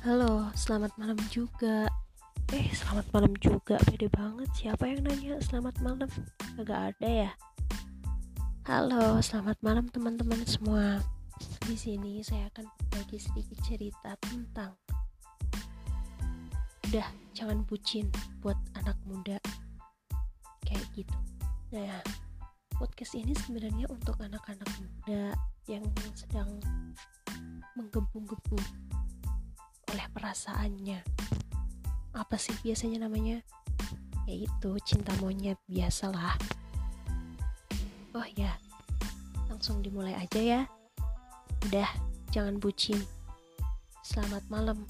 Halo, selamat malam juga. Eh, selamat malam juga. Beda banget. Siapa yang nanya selamat malam? Agak ada ya. Halo, selamat malam teman-teman semua. Di sini saya akan berbagi sedikit cerita tentang udah jangan bucin buat anak muda kayak gitu. Nah, podcast ini sebenarnya untuk anak-anak muda yang sedang menggebu-gebu perasaannya. Apa sih biasanya namanya? Yaitu cinta monyet biasalah. Oh ya langsung dimulai aja ya. Udah jangan bucin. Selamat malam.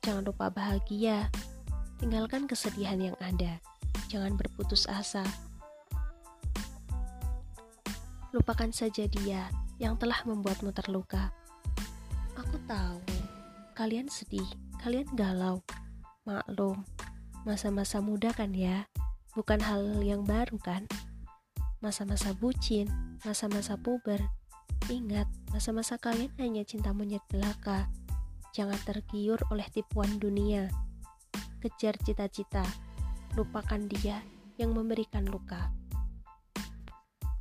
Jangan lupa bahagia. Tinggalkan kesedihan yang ada. Jangan berputus asa. Lupakan saja dia yang telah membuatmu terluka. Aku tahu Kalian sedih, kalian galau. Maklum, masa-masa muda kan ya, bukan hal yang baru kan? Masa-masa bucin, masa-masa puber. Ingat, masa-masa kalian hanya cinta monyet belaka. Jangan tergiur oleh tipuan dunia. Kejar cita-cita, lupakan dia yang memberikan luka.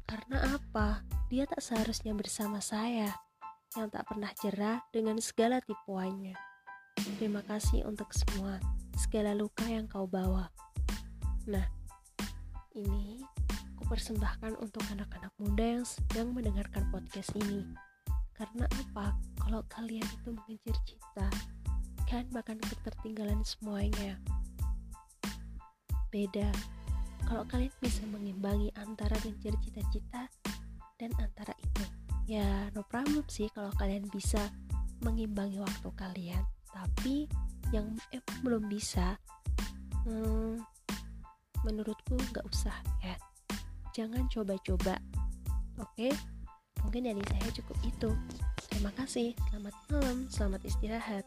Karena apa? Dia tak seharusnya bersama saya yang tak pernah jerah dengan segala tipuannya. Terima kasih untuk semua, segala luka yang kau bawa. Nah, ini aku persembahkan untuk anak-anak muda yang sedang mendengarkan podcast ini. Karena apa? Kalau kalian itu mengejar cinta, kalian bahkan ketertinggalan semuanya. Beda, kalau kalian bisa mengimbangi antara mengejar cita-cita dan antara itu ya no problem sih kalau kalian bisa mengimbangi waktu kalian tapi yang eh, belum bisa hmm, menurutku nggak usah ya. Jangan coba-coba oke? Okay? mungkin dari saya cukup itu. Terima kasih. Selamat malam selamat istirahat